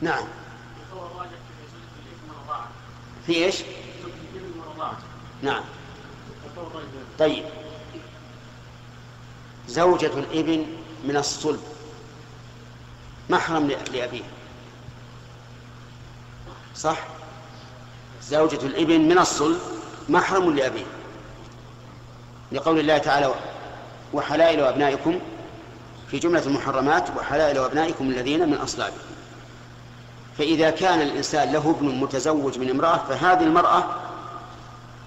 نعم. في إيش؟ نعم. طيب. زوجة الإبن من الصلب. محرم لأبيه. صح؟ زوجة الإبن من الصلب محرم لأبيه. لقول الله تعالى وحلائل أبنائكم في جملة المحرمات وحلائل أبنائكم الذين من أصلابكم. فإذا كان الإنسان له ابن متزوج من امرأة فهذه المرأة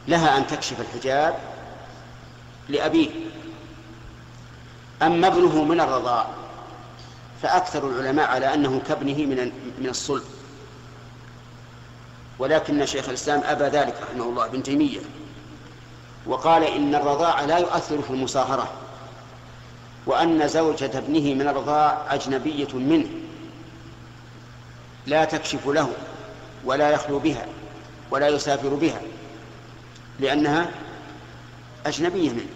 لها أن تكشف الحجاب لأبيه. أما ابنه من الرضاع فأكثر العلماء على أنه كابنه من من الصلب. ولكن شيخ الإسلام أبى ذلك رحمه الله ابن تيمية. وقال إن الرضاع لا يؤثر في المصاهرة وأن زوجة ابنه من الرضاع أجنبية منه. لا تكشف له ولا يخلو بها ولا يسافر بها لأنها أجنبية منه.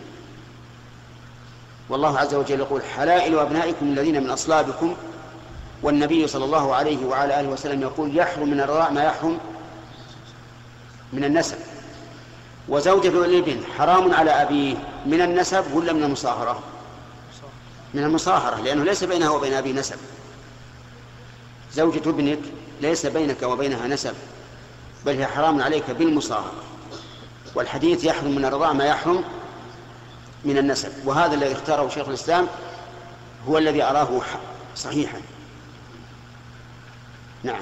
والله عز وجل يقول حلائل أبنائكم الذين من أصلابكم والنبي صلى الله عليه وعلى آله وسلم يقول يحرم من الرضاع ما يحرم من النسب وزوجة الإبن حرام على أبيه من النسب ولا من المصاهرة؟ من المصاهرة لأنه ليس بينها وبين أبيه نسب. زوجة ابنك ليس بينك وبينها نسب بل هي حرام عليك بالمصاهرة. والحديث يحرم من الرضاع ما يحرم من النسب. وهذا الذي اختاره شيخ الإسلام هو الذي أراه صحيحا. نعم.